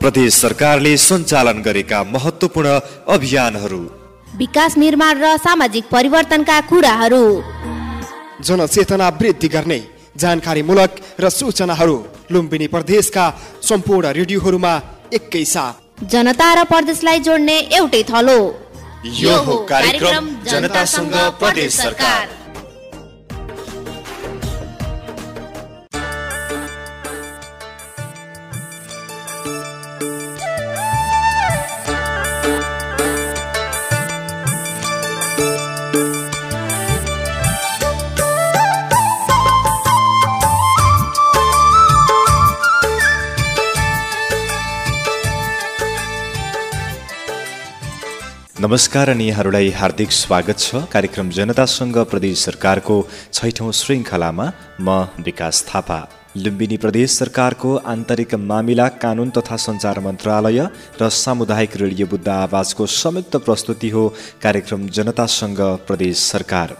प्रदेश सरकारले सञ्चालन गरेका महत्वपूर्ण अभियानहरू। विकास निर्माण र सामाजिक परिवर्तनका कुराहरू। जनचेतना वृद्धि गर्ने जानकारीमूलक र सूचनाहरू लुम्बिनी प्रदेशका सम्पूर्ण रेडियोहरूमा एकै साथ। जनता र प्रदेशलाई जोड्ने एउटै थलो। यो हो कार्यक्रम जनतासँग प्रदेश सरकार। नमस्कार अनि यहाँहरूलाई हार्दिक स्वागत छ। कार्यक्रम जनतासँग प्रदेश सरकारको छैठौँ श्रृङ्खलामा म विकास थापा। लुम्बिनी प्रदेश सरकारको आन्तरिक मामिला कानुन तथा सञ्चार मन्त्रालय र सामुदायिक रेडियो बुद्ध आवाजको संयुक्त प्रस्तुति हो। कार्यक्रम जनतासँग प्रदेश सरकार।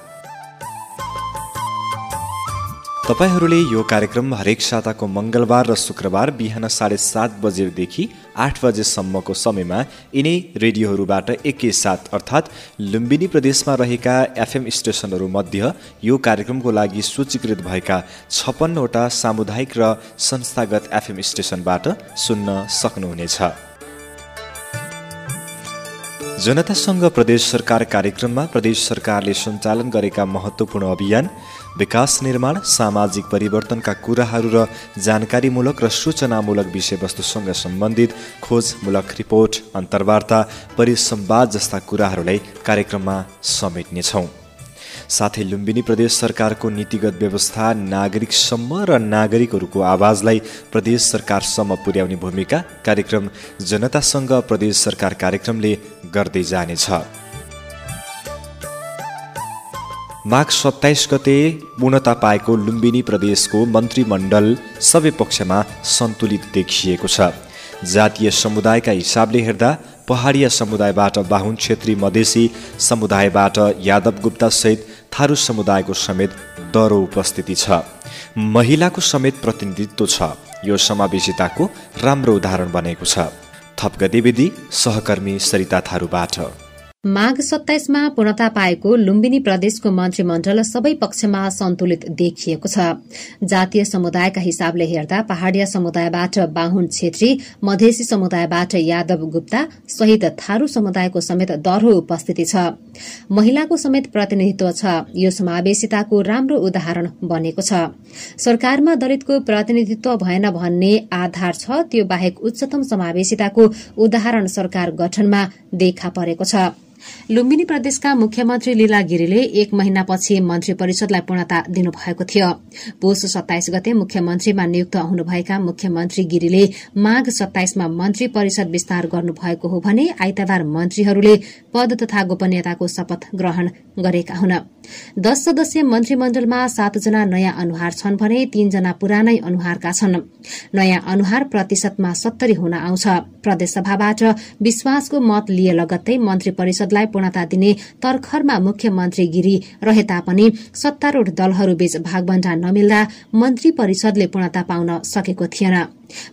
तपाईँहरूले यो कार्यक्रम हरेक साताको मङ्गलबार र शुक्रबार बिहान साढे सात बजेदेखि आठ बजेसम्मको समयमा यिनै रेडियोहरूबाट एकैसाथ अर्थात् लुम्बिनी प्रदेशमा रहेका एफएम स्टेसनहरू मध्य यो कार्यक्रमको लागि सूचीकृत भएका छप्पन्नवटा सामुदायिक र संस्थागत एफएम स्टेसनबाट सुन्न सक्नुहुनेछ। जनतासँग प्रदेश सरकार कार्यक्रममा प्रदेश सरकारले सञ्चालन गरेका महत्त्वपूर्ण अभियान विकास निर्माण सामाजिक परिवर्तनका कुराहरू र जानकारीमूलक र सूचनामूलक विषयवस्तुसँग सम्बन्धित खोजमूलक रिपोर्ट अन्तर्वार्ता परिसम्वाद जस्ता कुराहरूलाई कार्यक्रममा समेट्नेछौँ। साथै लुम्बिनी प्रदेश सरकारको नीतिगत व्यवस्था नागरिकसम्म र नागरिकहरूको आवाजलाई प्रदेश सरकारसम्म पुर्याउने भूमिका कार्यक्रम जनतासँग प्रदेश सरकार कार्यक्रमले गर्दै जानेछ। माघ सत्ताइस गते पूर्णता पाएको लुम्बिनी प्रदेशको मन्त्रीमण्डल सबै पक्षमा सन्तुलित देखिएको छ। जातीय समुदायका हिसाबले हेर्दा पहाडिया समुदायबाट बाहुन छेत्री मधेसी समुदायबाट यादव गुप्ता सहित थारू समुदायको समेत दरो उपस्थिति छ। महिलाको समेत प्रतिनिधित्व छ। यो समावेशिताको राम्रो उदाहरण बनेको छ। थप गतिविधि सहकर्मी सरिता थारूबाट। माघ सत्ताइसमा पूर्णता पाएको लुम्बिनी प्रदेशको मन्त्रीमण्डल सबै पक्षमा सन्तुलित देखिएको छ। जातीय समुदायका हिसाबले हेर्दा पहाड़िया समुदायबाट बाहुन छेत्री मधेसी समुदायबाट यादव गुप्ता सहित थारू समुदायको समेत दरहो उपस्थिति छ। महिलाको समेत प्रतिनिधित्व छ। यो समावेशिताको राम्रो उदाहरण बनेको छ। सरकारमा दलितको प्रतिनिधित्व भएन भन्ने आधार छ। त्यो बाहेक उच्चतम समावेशिताको उदाहरण सरकार गठनमा देखा परेको छ। लुम्बिनी प्रदेशका मुख्यमन्त्री लीला गिरीले एक महिनापछि मन्त्री परिषदलाई पूर्णता दिनुभएको थियो। पुष सत्ताइस गते मुख्यमन्त्रीमा नियुक्त हुनुभएका मुख्यमन्त्री गिरीले माघ सत्ताइसमा मन्त्री परिषद विस्तार गर्नुभएको हो भने आइतबार मन्त्रीहरूले पद तथा गोपनीयताको शपथ ग्रहण गरेका हुन्। दश सदस्यीय मन्त्रीमण्डलमा सातजना नयाँ अनुहार छन् भने तीनजना पुरानै अनुहारका छन्। नयाँ अनुहार प्रतिशतमा सत्तरी हुन आउँछ। प्रदेशसभाबाट विश्वासको मत लिए लगत्तै मन्त्री परिषदलाई पूर्णता दिने तर्खरमा मुख्यमन्त्री गिरी रहे तापनि सत्तारूढ़ दलहरूबीच भागबण्डा नमिल्दा मन्त्री परिषदले पूर्णता पाउन सकेको थिएन।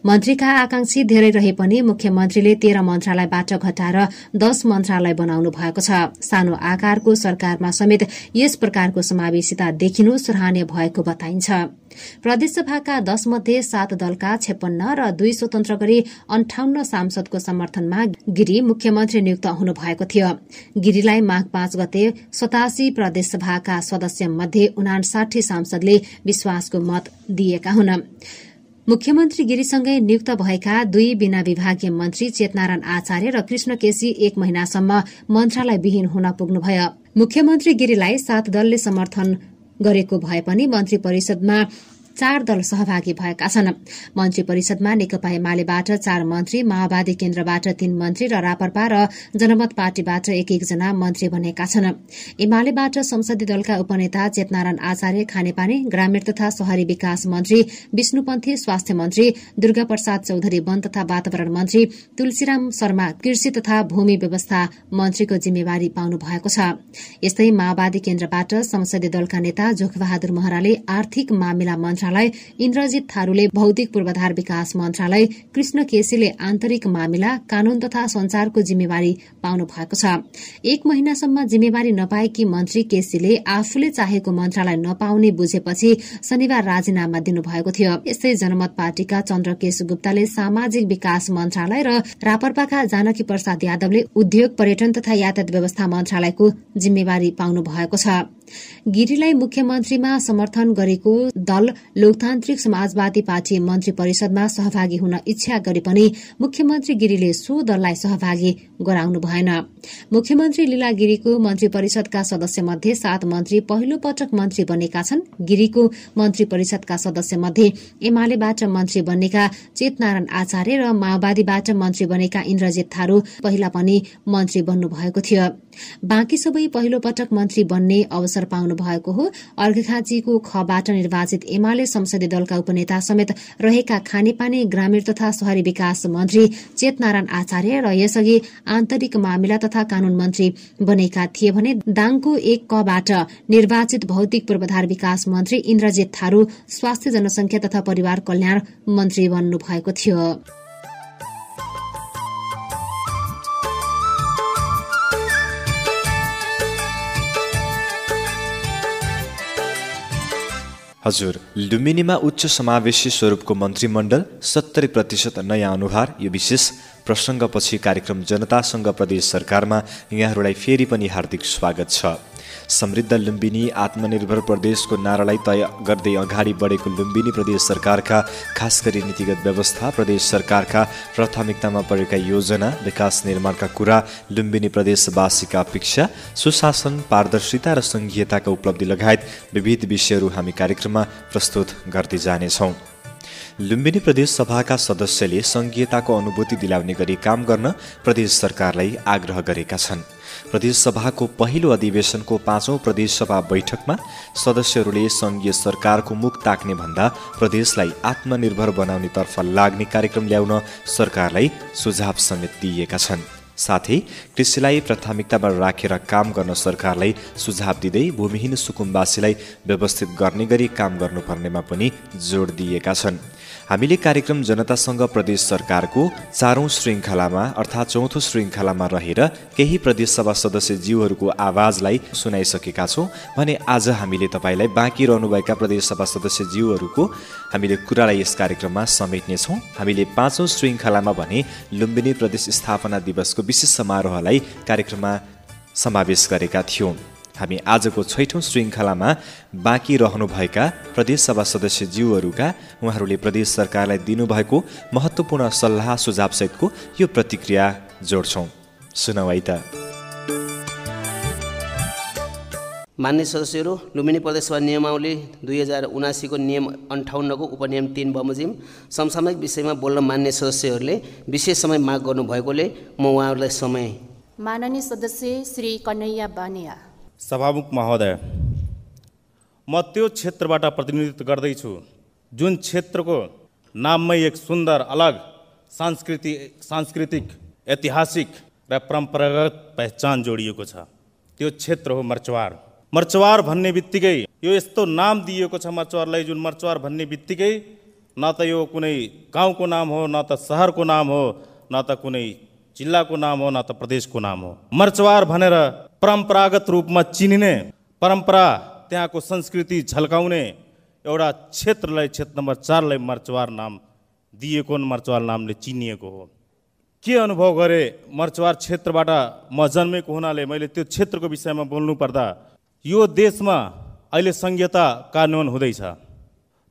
मन्त्रीका आकांक्षी धेरै रहे पनि मुख्यमन्त्रीले तेह्र मन्त्रालयबाट घटाएर दश मन्त्रालय बनाउनु भएको छ। सानो आकारको सरकारमा समेत यस प्रकारको समावेशिता देखिनु सराहनीय भएको बताइन्छ। प्रदेशसभाका दश मध्ये सात दलका छेपन्न र दुई स्वतन्त्र गरी अन्ठाउन्न सांसदको समर्थनमा गिरी मुख्यमन्त्री नियुक्त हुनुभएको थियो। गिरीलाई माघ पाँच गते सतासी प्रदेशसभाका सदस्य मध्ये उनासाठी सांसदले विश्वासको मत दिएका हुन्। मुख्यमन्त्री गिरीसँगै नियुक्त भएका दुई बिना विभागीय मन्त्री चेतनारायण आचार्य र कृष्ण केसी एक महिनासम्म मन्त्रालय विहीन हुन पुग्नुभयो। मुख्यमन्त्री गिरीलाई सात दलले समर्थन गरेको भए पनि मन्त्री परिषदमा चार दल सहभागी भएका छन्। मन्त्री परिषदमा नेकपा एमालेबाट चार मन्त्री माओवादी केन्द्रबाट तीन मन्त्री र रापरपा र जनमत पार्टीबाट एक एकजना मन्त्री बनेका छन्। एमालेबाट संसदीय दलका उपनेता चेतनारायण आचार्य खानेपानी ग्रामीण तथा शहरी विकास मन्त्री विष्णुपन्थी स्वास्थ्य मन्त्री दुर्गा प्रसाद चौधरी वन तथा वातावरण मन्त्री तुलसीराम शर्मा कृषि तथा भूमि व्यवस्था मन्त्रीको जिम्मेवारी पाउनु भएको छ। यस्तै माओवादी केन्द्रबाट संसदीय दलका नेता जोखबहादुर महराले आर्थिक मामिला मन्त्री मन्त्रालय इन्द्रजित थारूले भौतिक पूर्वाधार विकास मन्त्रालय कृष्ण केसीले आन्तरिक मामिला कानून तथा संचारको जिम्मेवारी पाउनु भएको छ। एक महिनासम्म जिम्मेवारी नपाएकी मन्त्री केसीले आफूले चाहेको मन्त्रालय नपाउने बुझेपछि शनिबार राजीनामा दिनुभएको थियो। यस्तै जनमत पार्टीका चन्द्रकेश गुप्ताले सामाजिक विकास मन्त्रालय र रापरपाका जानकी प्रसाद यादवले उद्योग पर्यटन तथा यातायात व्यवस्था मन्त्रालयको जिम्मेवारी पाउनु भएको छ। गिरीलाई मुख्यमन्त्रीमा समर्थन गरेको दल लोकतान्त्रिक समाजवादी पार्टी मन्त्री परिषदमा सहभागी हुन इच्छा गरे पनि मुख्यमन्त्री गिरीले सो दललाई सहभागी गराउनु भएन। मुख्यमन्त्री लीला गिरीको मन्त्री परिषदका सदस्य मध्ये सात मन्त्री पहिलो पटक मन्त्री बनेका छन्। गिरीको मन्त्री परिषदका सदस्य मध्ये एमालेबाट मन्त्री बन्नेका चेतनारायण आचार्य र माओवादीबाट मन्त्री बनेका इन्द्रजित थारू पहिला पनि मन्त्री बन्नु भएको थियो। बाँकी सबै पहिलो पटक मन्त्री बन्ने अवसर पाउनु भएको हो। अर्घखाँचीको खबाट निर्वाचित एमाले संसदीय दलका उपनेता समेत रहेका खानेपानी ग्रामीण तथा शहरी विकास मन्त्री चेतनारायण आचार्य र यसअघि आन्तरिक मामिला तथा कानून मन्त्री बनेका थिए भने दाङको एक कबाट निर्वाचित भौतिक पूर्वाधार विकास मन्त्री इन्द्रजित थारू स्वास्थ्य जनसंख्या तथा परिवार कल्याण मन्त्री बन्नु भएको थियो। हजुर लुम्बिनीमा उच्च समावेशी स्वरूपको मन्त्रीमण्डल सत्तरी प्रतिशत नयाँ अनुहार यो विशेष प्रसङ्गपछि कार्यक्रम जनतासँग प्रदेश सरकारमा यहाँहरूलाई फेरि पनि हार्दिक स्वागत छ। समृद्ध लुम्बिनी आत्मनिर्भर प्रदेशको नारालाई तय गर्दै अगाडि बढेको लुम्बिनी प्रदेश सरकारका खास गरी नीतिगत व्यवस्था प्रदेश सरकारका प्राथमिकतामा परेका योजना विकास निर्माणका कुरा लुम्बिनी प्रदेशवासीका अपेक्षा सुशासन पारदर्शिता र सङ्घीयताका उपलब्धि लगायत विविध विषयहरू हामी कार्यक्रममा प्रस्तुत गर्दै जानेछौँ। लुम्बिनी प्रदेश सभाका सदस्यले सङ्घीयताको अनुभूति दिलाउने गरी काम गर्न प्रदेश सरकारलाई आग्रह गरेका छन्। प्रदेशसभाको पहिलो अधिवेशनको पाँचौँ प्रदेशसभा बैठकमा सदस्यहरूले सङ्घीय सरकारको मुख ताक्ने भन्दा प्रदेशलाई आत्मनिर्भर बनाउनेतर्फ लाग्ने कार्यक्रम ल्याउन सरकारलाई सुझाव समेत दिएका छन्। साथै कृषिलाई प्राथमिकतामा राखेर काम गर्न सरकारलाई सुझाव दिँदै भूमिहीन सुकुम्बासीलाई व्यवस्थित गर्ने गरी काम गर्नुपर्नेमा पनि जोड दिएका छन्। हामीले कार्यक्रम जनतासँग प्रदेश सरकारको चारौँ श्रृङ्खलामा अर्थात् चौथो श्रृङ्खलामा रहेर केही प्रदेशसभा सदस्य जीवहरूको आवाजलाई सुनाइसकेका छौँ। भने आज हामीले तपाईँलाई बाँकी रहनुभएका प्रदेशसभा सदस्य जीवहरूको हामीले कुरालाई यस कार्यक्रममा समेट्नेछौँ हामीले पाँचौँ श्रृङ्खलामा भने लुम्बिनी प्रदेश स्थापना दिवसको विशेष समारोहलाई कार्यक्रममा समावेश गरेका थियौँ। हामी आजको छैठौँ श्रृङ्खलामा बाँकी रहनुभएका प्रदेशसभा सदस्य जीवहरूका उहाँहरूले प्रदेश सरकारलाई दिनुभएको महत्त्वपूर्ण सल्लाह सुझावसहितको यो प्रतिक्रिया जोड्छौँ। सुनौ है त। मान्य सदस्यहरू लुम्बिनी प्रदेशसभा नियमावली दुई हजार उनासीको नियम अन्ठाउन्नको उपनियम तिन बमोजिम समसामयिक विषयमा बोल्न मान्य सदस्यहरूले विशेष समय माग गर्नुभएकोले म उहाँहरूलाई समय माननीय सदस्य श्री कन्हैया बानिया। सभामुख महोदय म त्यो क्षेत्रबाट प्रतिनिधित्व गर्दैछु जुन क्षेत्रको नाममै एक सुन्दर अलग सांस्कृतिक सांस्कृतिक ऐतिहासिक र परम्परागत पहिचान जोडिएको छ। त्यो क्षेत्र हो मर्चवार। मर्चवार भन्ने बित्तिकै यो यस्तो नाम दिएको छ मर्चवारलाई जुन मर्चवार भन्ने बित्तिकै न त यो कुनै गाउँको नाम हो न त सहरको नाम हो न त कुनै जिल्लाको नाम हो न त प्रदेशको नाम हो। मर्चवार भनेर परम्परागत रूपमा चिनिने परम्परा त्यहाँको संस्कृति झल्काउने एउटा क्षेत्रलाई क्षेत्र नम्बर चारलाई मर्चवार नाम दिएको मर्चवार नामले चिनिएको हो। के अनुभव गरेँ मर्चवार क्षेत्रबाट म जन्मेको हुनाले मैले त्यो क्षेत्रको विषयमा बोल्नु पर्दा यो देशमा अहिले संहिता कानुन हुँदैछ।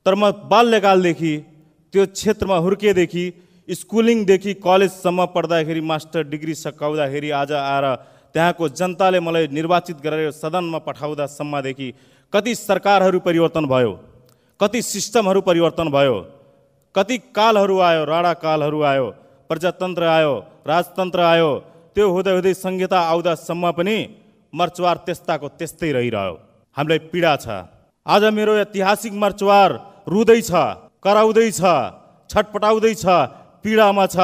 तर म बाल्यकालदेखि त्यो क्षेत्रमा हुर्किएदेखि स्कुलिङदेखि कलेजसम्म पढ्दाखेरि मास्टर डिग्री सकाउँदाखेरि आज आएर त्यहाँको जनताले मलाई निर्वाचित गरेर सदनमा पठाउँदासम्मदेखि कति सरकारहरू परिवर्तन भयो कति सिस्टमहरू परिवर्तन भयो कति कालहरू आयो राणा कालहरू आयो प्रजातन्त्र आयो राजतन्त्र आयो त्यो हुँदै हुँदै संहिता आउँदासम्म पनि मर्चवार त्यस्ताको त्यस्तै रहिरह्यो। हामीलाई पीडा छ। आज मेरो ऐतिहासिक मर्चवार रुँदैछ कराउँदैछ छटपटाउँदैछ पीडामा छ।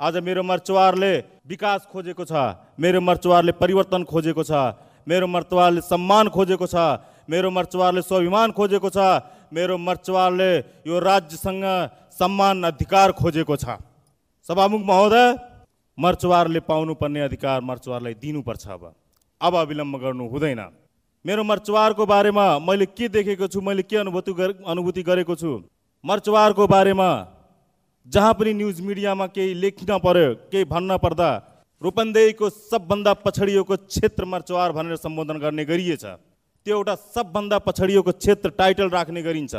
आज मेरो मर्चवारले विकास खोजेको छ मेरो मर्चवारले परिवर्तन खोजेको छ मेरो मर्चवारले सम्मान खोजेको छ मेरो मर्चवारले स्वाभिमान खोजेको छ मेरो मर्चवारले यो राज्यसँग सम्मान अधिकार खोजेको छ। सभामुख महोदय मर्चवारले पाउनुपर्ने अधिकार मर्चवारलाई दिनुपर्छ अब। अब अविलम्ब गर्नु हुँदैन। मेरो मर्चवारको बारेमा मैले के देखेको छु मैले के अनुभूति गरे- अनुभूति गरेको छु? मर्चवारको बारेमा जहाँ पनि न्युज मिडियामा केही लेख्न पर्यो केही भन्न पर्दा रूपन्देहीको सबभन्दा पछडिएको क्षेत्र मर्चवार भनेर सम्बोधन गर्ने गरिएछ। त्यो एउटा सबभन्दा पछडिएको क्षेत्र टाइटल राख्ने गरिन्छ।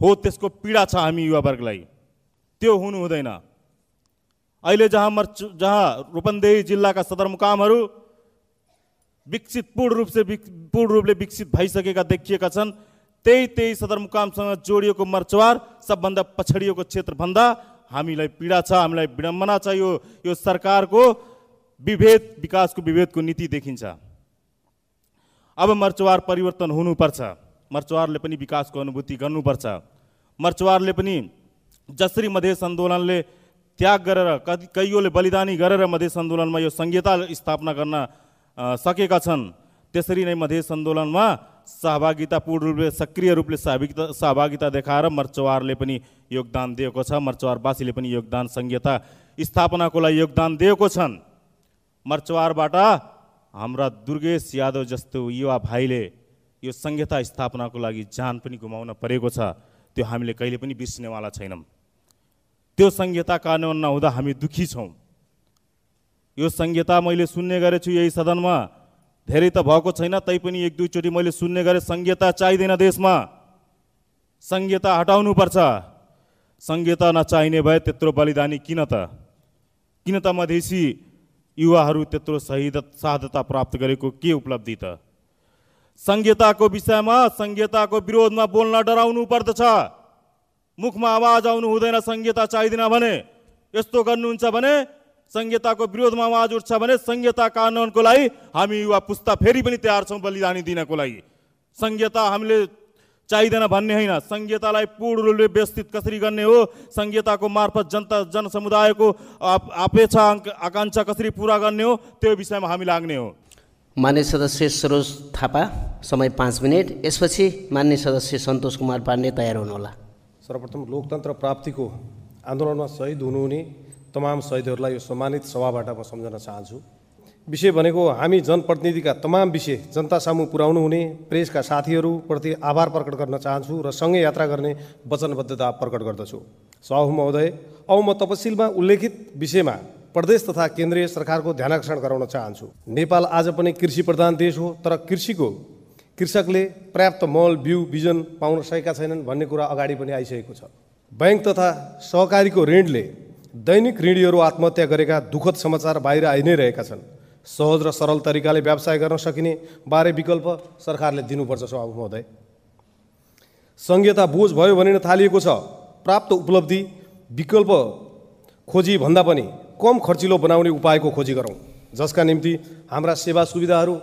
हो त्यसको पीडा छ हामी युवावर्गलाई। त्यो हुनु हुँदैन। अहिले जहाँ मर्च जहाँ रूपन्देही जिल्लाका सदरमुकामहरू विकसित पूर्ण रूप से विक- पूर्ण रूपले विकसित भइसकेका देखिएका छन् त्यही त्यही सदरमुकामसँग जोडिएको मर्चवार सबभन्दा पछडिएको क्षेत्रभन्दा हामीलाई पीडा छ हामीलाई विडम्बना छ यो यो सरकारको विभेद विकासको विभेदको नीति देखिन्छ। अब मर्चवार परिवर्तन हुनुपर्छ। मर्चवारले पनि विकासको अनुभूति गर्नुपर्छ। मर्चवारले पनि जसरी मधेस आन्दोलनले त्याग गरेर कैयौँले बलिदानी गरेर मधेस आन्दोलनमा यो संहिता स्थापना गर्न सकेका छन् त्यसरी नै मधेस आन्दोलनमा सहभागिता पूर्ण रूपले सक्रिय रूपले सहभागिता सहभागिता देखाएर मर्चवारले पनि योगदान दिएको छ। मर्चवारवासीले पनि योगदान संहिता स्थापनाको लागि योगदान दिएको छन्। मर्चवारबाट हाम्रा दुर्गेश यादव जस्तो युवा भाइले यो संहिता स्थापनाको लागि जान पनि गुमाउन परेको छ। त्यो हामीले कहिले पनि बिर्सिनेवाला छैनौँ। त्यो संहिता कार्यान्वयन नहुँदा हामी दुःखी छौँ। यो संहिता मैले सुन्ने गरेछु यही सदनमा। धेरै त भएको छैन तैपनि एक दुईचोटि मैले सुन्ने गरेँ संहिता चाहिँदैन देशमा। संहिता हटाउनुपर्छ। संहिता नचाहिने भए त्यत्रो बलिदानी किन त? किन त मधेसी युवाहरू त्यत्रो शहीद शाहदता प्राप्त गरेको के उपलब्धि त? संहिताको विषयमा संहिताको विरोधमा बोल्न डराउनु पर्दछ। मुखमा आवाज आउनु हुँदैन संहिता चाहिँदैन भने। यस्तो गर्नुहुन्छ भने संहिताको विरोधमा आवाज उठ्छ भने संहिता कानुनको लागि हामी युवा पुस्ता फेरि पनि तयार छौँ बलिदानी दिनको लागि। संहिता हामीले चाहिँदैन भन्ने होइन। संहितालाई पूर्ण रूपले व्यवस्थित कसरी गर्ने हो? संहिताको मार्फत जनता जनसमुदायको अपेक्षा आकाङ्क्षा कसरी पुरा गर्ने हो? त्यो विषयमा हामी लाग्ने हो। मान्य सदस्य सरोज थापा समय पाँच मिनट। यसपछि मान्य सदस्य सन्तोष कुमार पाण्डे तयार हुनुहोला। सर्वप्रथम लोकतन्त्र प्राप्तिको आन्दोलनमा शहीद हुनुहुने तमाम शहीदहरूलाई यो सम्मानित सभाबाट म सम्झन चाहन्छु। विषय भनेको हामी जनप्रतिनिधिका तमाम विषय जनता सामु पुर्याउनु हुने प्रेसका साथीहरूप्रति आभार प्रकट गर्न चाहन्छु र सँगै यात्रा गर्ने वचनबद्धता प्रकट गर्दछु। सभापति महोदय अब म तपसिलमा उल्लेखित विषयमा प्रदेश तथा केन्द्रीय सरकारको ध्यानकर्षण गराउन चाहन्छु। नेपाल आज पनि कृषि प्रधान देश हो तर कृषिको कृषकले पर्याप्त मल बिउ बिजन पाउन सकेका छैनन् भन्ने कुरा अगाडि पनि आइसकेको छ। ब्याङ्क तथा सहकारीको ऋणले दैनिक ऋणीहरू आत्महत्या गरेका दुःखद समाचार बाहिर आइ नै रहेका छन्। सहज र सरल तरिकाले व्यवसाय गर्न सकिने बारे विकल्प सरकारले दिनुपर्छ सभापति महोदय। संहिता बोझ भयो भनिन थालिएको छ। प्राप्त उपलब्धि विकल्प खोजी भन्दा पनि कम खर्चिलो बनाउने उपायको खोजी गरौँ। जसका निम्ति हाम्रा सेवा सुविधाहरू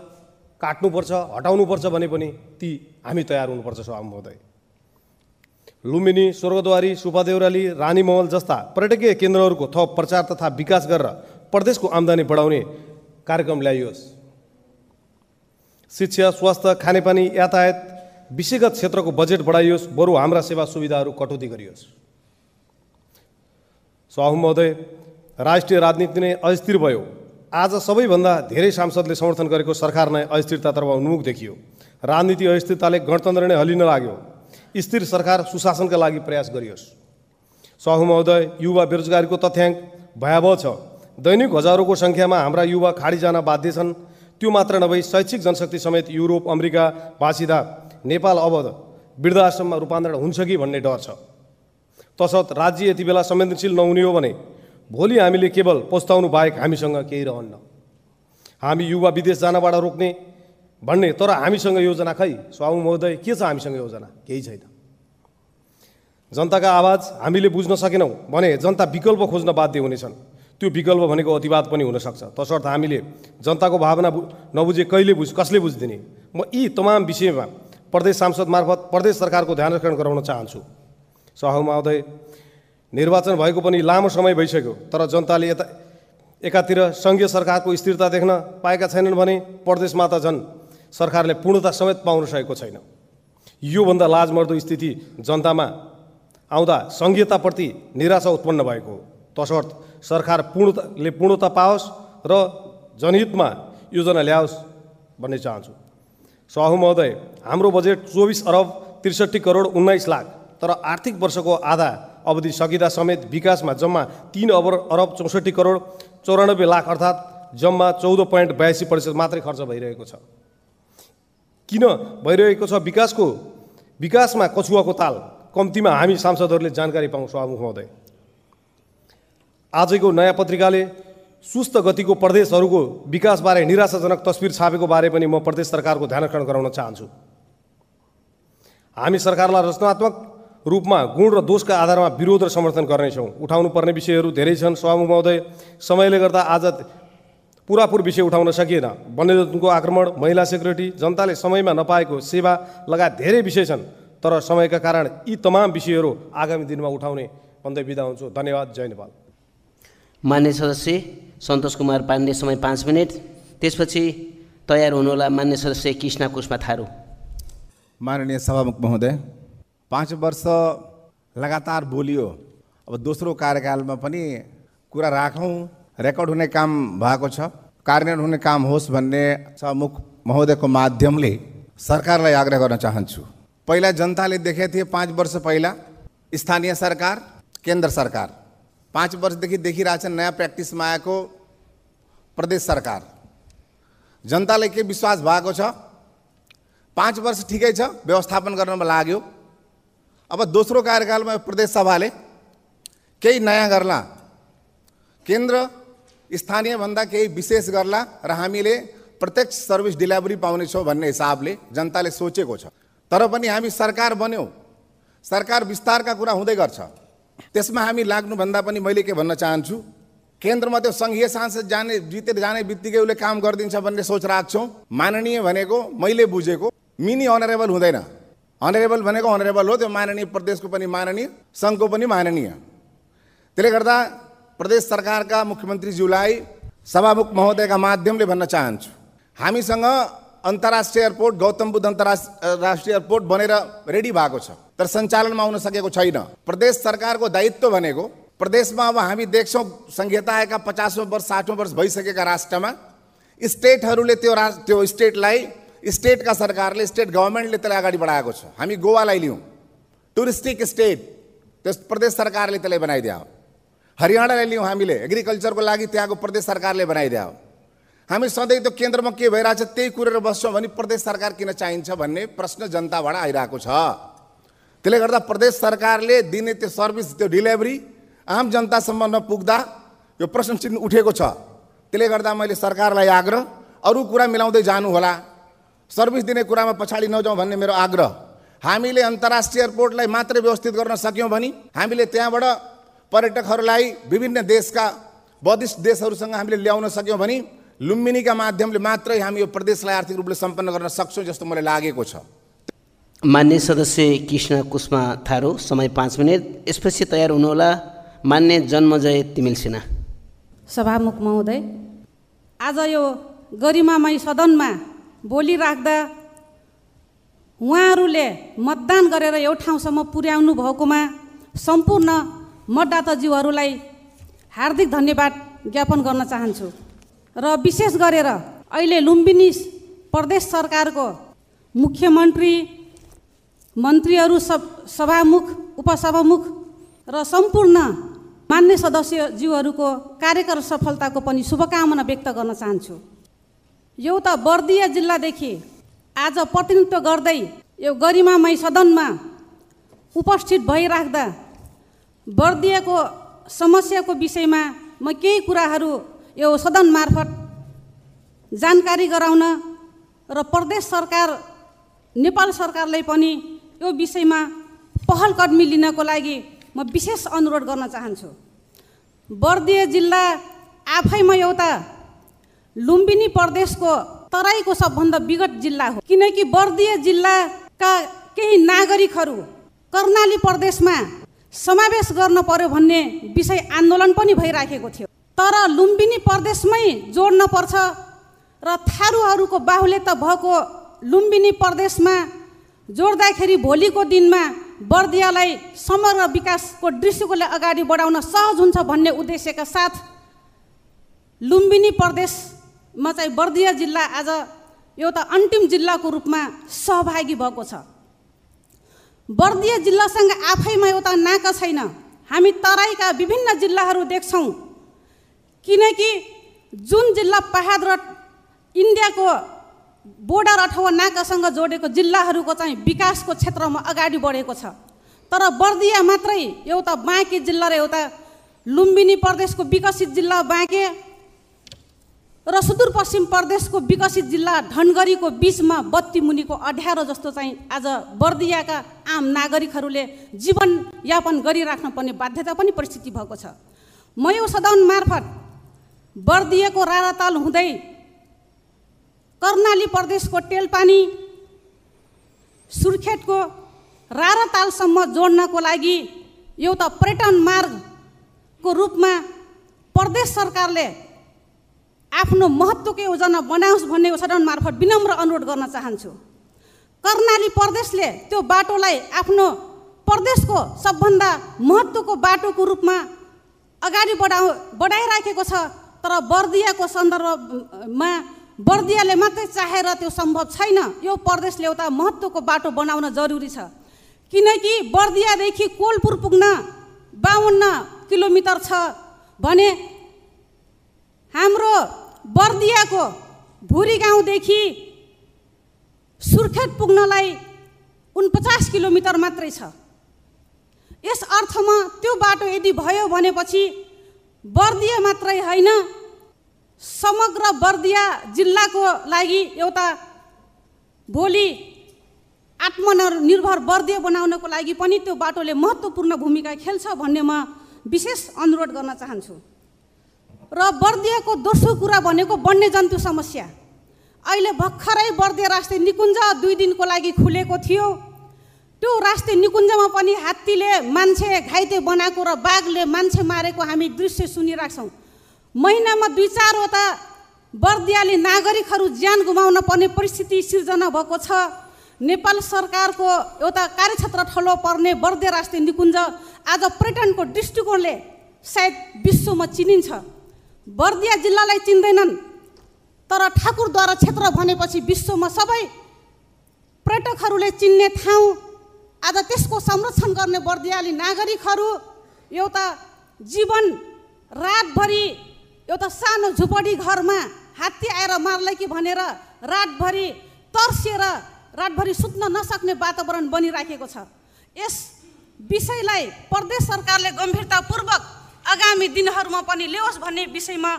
काट्नुपर्छ हटाउनुपर्छ भने पनि ती हामी तयार हुनुपर्छ सभापति महोदय। लुम्बिनी स्वर्गद्वारी सुपादेउराली रानीमहल जस्ता पर्यटकीय केन्द्रहरूको थप प्रचार तथा विकास गरेर प्रदेशको आम्दानी बढाउने कार्यक्रम ल्याइयोस्। शिक्षा स्वास्थ्य खानेपानी यातायात विषयगत क्षेत्रको बजेट बढाइयोस् बरु हाम्रा सेवा सुविधाहरू कटौती गरियोस्। सभापति महोदय राष्ट्रिय राजनीति नै अस्थिर भयो। आज सबैभन्दा धेरै सांसदले समर्थन गरेको सरकार नै अस्थिरतातर्फ उन्मुख देखियो। राजनीति अस्थिरताले गणतन्त्र नै हलिन लाग्यो। स्थिर सरकार सुशासनका लागि प्रयास गरियोस्। सभापति महोदय युवा बेरोजगारीको तथ्याङ्क भयावह छ। दैनिक हजारौँको सङ्ख्यामा हाम्रा युवा खाडी जान बाध्य छन्। त्यो मात्र नभई शैक्षिक जनशक्ति समेत युरोप अमेरिका भाषिदा नेपाल अब वृद्धाश्रममा रूपान्तरण हुन्छ कि भन्ने डर छ। तसर्थ राज्य यति बेला संवेदनशील नहुने हो भने भोलि हामीले केवल पस्ताउनु बाहेक हामीसँग केही रहन्न। हामी युवा विदेश जानबाट रोक्ने भन्ने तर हामीसँग योजना खै? स्वामी महोदय के छ हामीसँग योजना? केही छैन। जनताका आवाज हामीले बुझ्न सकेनौँ भने जनता विकल्प खोज्न बाध्य हुनेछन्। त्यो विकल्प भनेको अतिवाद पनि हुनसक्छ। तसर्थ हामीले जनताको भावना बु- नबुझे कहिले बुझ कसले बुझिदिने? म यी तमाम विषयमा प्रदेश सांसद मार्फत प्रदेश सरकारको ध्यान आकर्षण गराउन चाहन्छु। सह महोदय निर्वाचन भएको पनि लामो समय भइसक्यो तर जनताले यता एकातिर सङ्घीय सरकारको स्थिरता देख्न पाएका छैनन् भने प्रदेशमा त झन् सरकारले पूर्णता समेत पाउन सकेको छैन। योभन्दा लाजमर्दो स्थिति जनतामा आउँदा सङ्घीयताप्रति निराशा उत्पन्न भएको हो। तसर्थ सरकार पूर्णले पूर्णता पाओस् र जनहितमा योजना ल्याओस् भन्ने चाहन्छु। साहु महोदय हाम्रो बजेट चौबिस अरब त्रिसठी करोड उन्नाइस लाख तर आर्थिक वर्षको आधा अवधि सकिँदा समेत विकासमा जम्मा तिन अबर अरब चौसठी करोड चौरानब्बे लाख अर्थात् जम्मा चौध पोइन्ट बयासी प्रतिशत मात्रै खर्च भइरहेको छ। किन भइरहेको छ विकासको? विकासमा कछुवाको ताल। कम्तीमा हामी सांसदहरूले जानकारी पाउँ सभामुख महोदय आजको नयाँ पत्रिकाले सुस्त गतिको प्रदेशहरूको विकासबारे निराशाजनक तस्विर छापेको बारे पनि म प्रदेश सरकारको ध्यान आकर्षण गराउन चाहन्छु। हामी सरकारलाई रचनात्मक रूपमा गुण र दोषका आधारमा विरोध र समर्थन गर्नेछौँ। उठाउनु पर्ने विषयहरू धेरै छन् सभामुख महोदय समयले गर्दा आज पुरापुर विषय उठाउन सकिएन। वन्यजन्तुको आक्रमण महिला सेक्युरिटी जनताले समयमा नपाएको सेवा लगायत धेरै विषय छन्। तर समयका कारण यी तमाम विषयहरू आगामी दिनमा उठाउने भन्दै बिदा हुन्छु। धन्यवाद। जय नेपाल। मान्य सदस्य सन्तोष कुमार पाण्डे समय पाँच मिनट। त्यसपछि तयार हुनुहोला मान्य सदस्य कृष्ण कुष्मा थारू। माननीय सभामुख महोदय पाँच वर्ष लगातार बोलियो। अब दोस्रो कार्यकालमा पनि कुरा राखौँ। रेकर्ड हुने काम भएको छ। कार्यान्वयन हुने काम होस् भन्ने सभामुख महोदयको माध्यमले सरकारलाई आग्रह गर्न चाहन्छु। पहिला जनताले देखेको थिए पाँच वर्ष पहिला स्थानीय सरकार केन्द्र सरकार। पाँच वर्षदेखि देखिरहेछन् नयाँ प्र्याक्टिसमा आएको प्रदेश सरकार। जनतालाई के विश्वास भएको छ? पाँच वर्ष ठिकै छ व्यवस्थापन गर्नमा लाग्यो। अब दोस्रो कार्यकालमा प्रदेश सभाले केही नयाँ गर्ला। केन्द्र स्थानीयभन्दा केही विशेष गर्ला र हामीले प्रत्यक्ष सर्भिस डेलिभरी पाउनेछौँ भन्ने हिसाबले जनताले सोचेको छ। तर पनि हामी सरकार बन्यौँ। सरकार विस्तारका कुरा हुँदै गर्छ। त्यसमा हामी लाग्नुभन्दा पनि मैले के भन्न चाहन्छु केन्द्रमा त्यो सङ्घीय सांसद जाने जितेर जाने बित्तिकै उसले काम गरिदिन्छ भन्ने सोच राख्छौँ। माननीय भनेको मैले बुझेको मिनी अनरेबल हुँदैन। अनरेबल भनेको अनरेबल हो त्यो माननीय प्रदेशको पनि माननीय सङ्घको पनि माननीय। त्यसले गर्दा प्रदेश सरकारका मुख्यमन्त्रीज्यूलाई सभामुख महोदयका माध्यमले भन्न चाहन्छु। हामीसँग अन्तर्राष्ट्रिय एयरपोर्ट गौतम बुद्ध अन्तर्राष्ट्रिय एयरपोर्ट बनेर रेडी भएको छ तर सञ्चालनमा आउन सकेको छैन। प्रदेश सरकारको दायित्व भनेको प्रदेशमा अब हामी देख्छौँ संहिता आएका पचासौँ वर्ष साठौँ वर्ष भइसकेका राष्ट्रमा स्टेटहरूले त्यो रा त्यो स्टेटलाई स्टेटका सरकारले स्टेट गभर्मेन्टले त्यसलाई अगाडि बढाएको छ। हामी गोवालाई लियौँ टुरिस्टिक स्टेट त्यस प्रदेश सरकारले त्यसलाई बनाइदियो हरियाणालाई लियौँ हामीले एग्रिकल्चरको लागि त्यहाँको प्रदेश सरकारले बनाइदियो हामी सधैँ त्यो केन्द्रमा के भइरहेछ त्यही कुरेर बस्छौँ भने प्रदेश सरकार किन चाहिन्छ भन्ने प्रश्न जनताबाट आइरहेको छ। त्यसले गर्दा प्रदेश सरकारले दिने त्यो सर्भिस त्यो डेलिभरी आम जनतासम्म नपुग्दा यो प्रश्न चिन्ह उठेको छ। त्यसले गर्दा मैले सरकारलाई आग्रह अरू कुरा मिलाउँदै जानु होला सर्भिस दिने कुरामा पछाडि नजाउँ भन्ने मेरो आग्रह। हामीले अन्तर्राष्ट्रिय एयरपोर्टलाई मात्रै व्यवस्थित गर्न सक्यौँ भने हामीले त्यहाँबाट पर्यटकहरूलाई विभिन्न देशका बौद्धिस्ट देशहरूसँग हामीले ल्याउन सक्यौँ भने लुम्बिनीका माध्यमले मात्रै हामी यो प्रदेशलाई आर्थिक रूपले सम्पन्न गर्न सक्छौँ जस्तो मलाई लागेको छ। मान्य सदस्य कृष्ण कुष्मा थारू समय पाँच मिनट। यसपछि तयार हुनुहोला मान्य जन्मजय तिमिल सिन्हा सभामुख महोदय आज यो गरिमामय सदनमा बोलिराख्दा उहाँहरूले मतदान गरेर यो ठाउँसम्म पुर्याउनु भएकोमा सम्पूर्ण मतदाताज्यूहरूलाई हार्दिक धन्यवाद ज्ञापन गर्न चाहन्छु र विशेष गरेर अहिले लुम्बिनी प्रदेश सरकारको मुख्यमन्त्री मन्त्रीहरू सब सभामुख उपसभामुख र सम्पूर्ण मान्य सदस्यज्यूहरूको कार्यक्रम सफलताको पनि शुभकामना व्यक्त गर्न चाहन्छु। एउटा बर्दिया जिल्लादेखि आज प्रतिनिधित्व गर्दै यो गरिमामय सदनमा उपस्थित भइराख्दा बर्दियाको समस्याको विषयमा म केही कुराहरू यो सदन मार्फत जानकारी गराउन र प्रदेश सरकार नेपाल सरकारलाई पनि यो विषयमा पहल कदमी लिनको लागि म विशेष अनुरोध गर्न चाहन्छु। बर्दिया जिल्ला आफैमा एउटा लुम्बिनी प्रदेशको तराईको सबभन्दा विगत जिल्ला हो। किनकि बर्दिया जिल्लाका केही नागरिकहरू कर्णाली प्रदेशमा समावेश गर्न पर्यो भन्ने विषय आन्दोलन पनि भइराखेको थियो। तर लुम्बिनी प्रदेशमै जोड्न पर्छ र थारूहरूको बाहुल्यता भएको लुम्बिनी प्रदेशमा जोड्दाखेरि भोलिको दिनमा बर्दियालाई समग्र विकासको दृष्टिकोणले अगाडि बढाउन सहज हुन्छ भन्ने उद्देश्यका साथ लुम्बिनी प्रदेशमा चाहिँ बर्दिया जिल्ला आज एउटा अन्तिम जिल्लाको रूपमा सहभागी भएको छ। बर्दिया जिल्लासँग आफैमा एउटा नाका छैन। हामी तराईका विभिन्न जिल्लाहरू देख्छौँ। किनकि जुन जिल्ला पहाड र इन्डियाको बोर्डर अथवा नाकासँग जोडेको जिल्लाहरूको चाहिँ विकासको क्षेत्रमा अगाडि बढेको छ। तर बर्दिया मात्रै एउटा बाँके जिल्ला र एउटा लुम्बिनी प्रदेशको विकसित जिल्ला बाँके र सुदूरपश्चिम प्रदेशको विकसित जिल्ला धनगढीको बिचमा बत्ती मुनिको अध्यारो जस्तो चाहिँ आज बर्दियाका आम नागरिकहरूले जीवनयापन गरिराख्न पर्ने बाध्यता पनि परिस्थिति भएको छ। म यो सदन मार्फत बर्दिएको राराताल हुँदै कर्णाली प्रदेशको तेलपानी सुर्खेतको रारातालसम्म जोड्नको लागि एउटा पर्यटन मार्गको रूपमा प्रदेश सरकारले आफ्नो महत्त्वको योजना बनाओस् भन्ने सदन मार्फत विनम्र अनुरोध गर्न चाहन्छु। कर्णाली प्रदेशले त्यो बाटोलाई आफ्नो प्रदेशको सबभन्दा महत्त्वको बाटोको रूपमा अगाडि बढाउ बढाइराखेको छ तर बर्दियाको सन्दर्भमा बर्दियाले मात्रै चाहेर त्यो सम्भव छैन। यो प्रदेशले एउटा महत्त्वको बाटो बनाउन जरुरी छ। किनकि बर्दियादेखि कोलपुर पुग्न बाहन्न किलोमिटर छ भने हाम्रो बर्दियाको भुरी गाउँदेखि सुर्खेत पुग्नलाई उनपचास किलोमिटर मात्रै छ। यस अर्थमा त्यो बाटो यदि भयो भनेपछि बर्दिया मात्रै होइन समग्र बर्दिया जिल्लाको लागि एउटा भोलि आत्मनिर्भर बर्दिया बनाउनको लागि पनि त्यो बाटोले महत्त्वपूर्ण भूमिका खेल्छ भन्ने म विशेष अनुरोध गर्न चाहन्छु। र बर्दियाको दोस्रो कुरा भनेको वन्यजन्तु समस्या। अहिले भर्खरै बर्दिया राष्ट्रिय निकुञ्ज दुई दिनको लागि खुलेको थियो। त्यो राष्ट्रिय निकुञ्जमा पनि हात्तीले मान्छे घाइते बनाएको र बाघले मान्छे मारेको हामी दृश्य सुनिरहेछौँ महिनामा दुई चारवटा बर्दियाली नागरिकहरू ज्यान गुमाउन पर्ने परिस्थिति सिर्जना भएको छ। नेपाल सरकारको एउटा कार्यक्षेत्र ठलो पर्ने बर्दिया राष्ट्रिय निकुञ्ज आज पर्यटनको दृष्टिकोणले सायद विश्वमा चिनिन्छ। बर्दिया जिल्लालाई चिन्दैनन्। तर ठाकुरद्वारा क्षेत्र भनेपछि विश्वमा सबै पर्यटकहरूले चिन्ने ठाउँ आज त्यसको संरक्षण गर्ने बर्दियाली नागरिकहरू एउटा जीवन रातभरि एउटा सानो झुपडी घरमा हात्ती आएर मार्ला कि भनेर रातभरि तर्सिएर रातभरि सुत्न नसक्ने वातावरण बनिराखेको छ। यस विषयलाई प्रदेश सरकारले गम्भीरतापूर्वक आगामी दिनहरूमा पनि ल्याओस् भन्ने विषयमा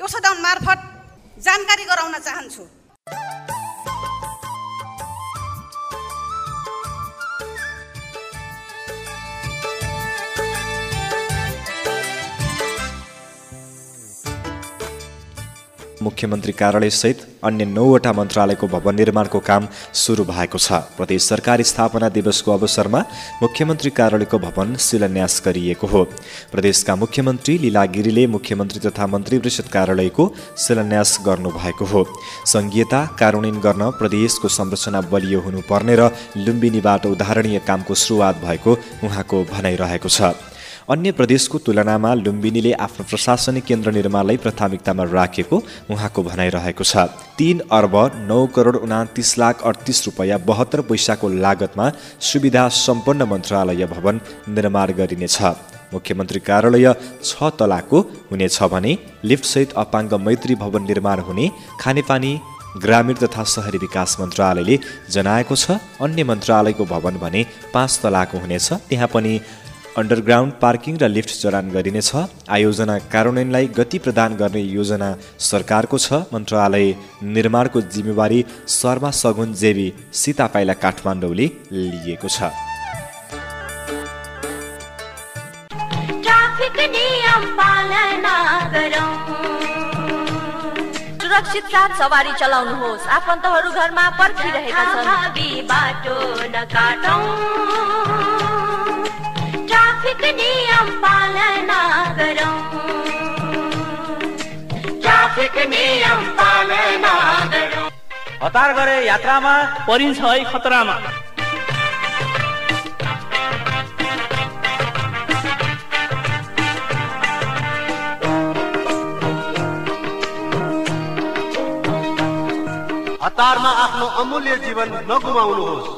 यो सदन मार्फत जानकारी गराउन चाहन्छु। मुख्यमन्त्री कार्यालयसहित अन्य नौवटा मन्त्रालयको भवन निर्माणको काम सुरु भएको छ। प्रदेश सरकार स्थापना दिवसको अवसरमा मुख्यमन्त्री कार्यालयको भवन शिलान्यास गरिएको हो। प्रदेशका मुख्यमन्त्री लीला गिरीले मुख्यमन्त्री तथा मन्त्री परिषद कार्यालयको शिलान्यास गर्नुभएको हो। सङ्घीयता कार्यान्वयन गर्न प्रदेशको संरचना बलियो हुनुपर्ने र लुम्बिनीबाट उदाहरणीय कामको सुरुवात भएको उहाँको भनाइरहेको छ। अन्य प्रदेशको तुलनामा लुम्बिनीले आफ्नो प्रशासनिक केन्द्र निर्माणलाई प्राथमिकतामा राखेको उहाँको भनाइरहेको छ। तिन अर्ब नौ करोड उनातिस लाख अडतिस रुपियाँ बहत्तर पैसाको लागतमा सुविधा सम्पन्न मन्त्रालय भवन निर्माण गरिनेछ। मुख्यमन्त्री कार्यालय छ तलाको हुनेछ भने लिफ्टसहित अपाङ्ग मैत्री भवन निर्माण हुने खानेपानी ग्रामीण तथा सहरी विकास मन्त्रालयले जनाएको छ। अन्य मन्त्रालयको भवन भने पाँच तलाको हुनेछ। त्यहाँ पनि अन्डरग्राउन्ड पार्किङ र लिफ्ट जडान गरिनेछ आयोजना कार्यान्वयनलाई गति प्रदान गर्ने योजना सरकारको छ। मन्त्रालय निर्माणको जिम्मेवारी शर्मा सगुन जेबी सीता पाइला काठमाडौँले लिएको छ। सुरक्षित साथ सवारी चलाउनुहोस्। आफन्तहरू घरमा पर्खिरहेका छन्। बाटो नकाटौँ। पालना पालना हतार गरे यात्रामा। परिन्छ है खतरामा। हतारमा आफ्नो अमूल्य जीवन नगुमाउनुहोस्।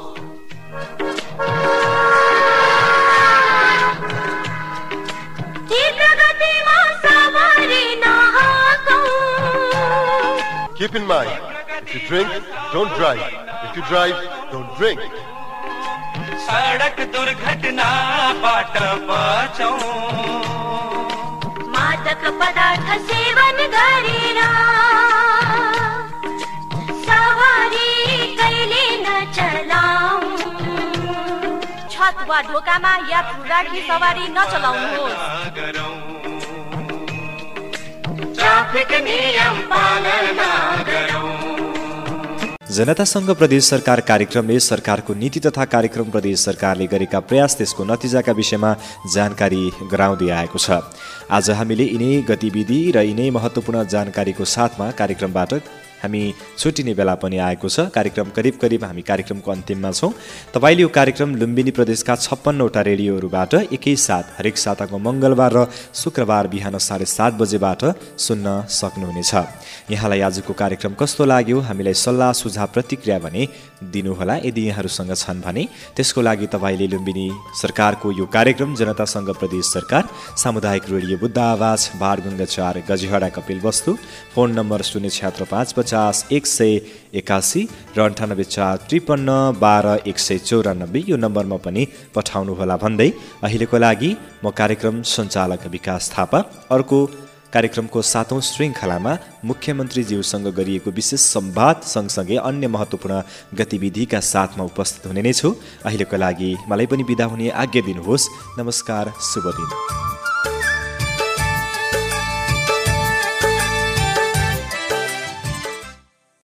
Keep in mind, if you drink, don't drive. If you drive, don't drink. सडक दुर्घटनाबाट बचौँ। मादक पदार्थ सेवन गरेर सवारी कहिले नचलाऊ छत वा ढोकामा यात्रु राखी सवारी नचलाउनुहोस् ट्राफिक नियम पालना जनतासँग प्रदेश सरकार कार्यक्रमले सरकारको नीति तथा कार्यक्रम प्रदेश सरकारले गरेका प्रयास त्यसको नतिजाका विषयमा जानकारी गराउँदै आएको छ। आज हामीले यिनै गतिविधि र यिनै महत्त्वपूर्ण जानकारीको साथमा कार्यक्रमबाट हामी छुट्टिने बेला पनि आएको छ। कार्यक्रम करिब करिब हामी कार्यक्रमको अन्तिममा छौँ। तपाईँले यो कार्यक्रम लुम्बिनी प्रदेशका छप्पन्नवटा रेडियोहरूबाट एकैसाथ हरेक साताको मङ्गलबार र शुक्रबार बिहान साढे सात बजेबाट सुन्न सक्नुहुनेछ। यहाँलाई आजको कार्यक्रम कस्तो लाग्यो? हामीलाई सल्लाह सुझाव प्रतिक्रिया भने दिनुहोला। यदि यहाँहरूसँग छन् भने त्यसको लागि तपाईँले लुम्बिनी सरकारको यो कार्यक्रम जनतासँग प्रदेश सरकार सामुदायिक रेडियो बुद्ध आवाज बाढगङ्गा चार गजिहडा कपिल वस्तु फोन नम्बर शून्य छ्यात्र पाँच पचास एक सय एकासी र अन्ठानब्बे चार त्रिपन्न बाह्र एक सय चौरानब्बे यो नम्बरमा पनि पठाउनुहोला भन्दै अहिलेको लागि म कार्यक्रम सञ्चालक विकास थापा अर्को कार्यक्रमको सातौँ श्रृङ्खलामा मुख्यमन्त्रीज्यूसँग गरिएको विशेष संवाद सँगसँगै अन्य महत्त्वपूर्ण गतिविधिका साथमा उपस्थित हुने नै छु। अहिलेको लागि मलाई पनि बिदा हुने आज्ञा दिनुहोस्। नमस्कार शुभ दिन।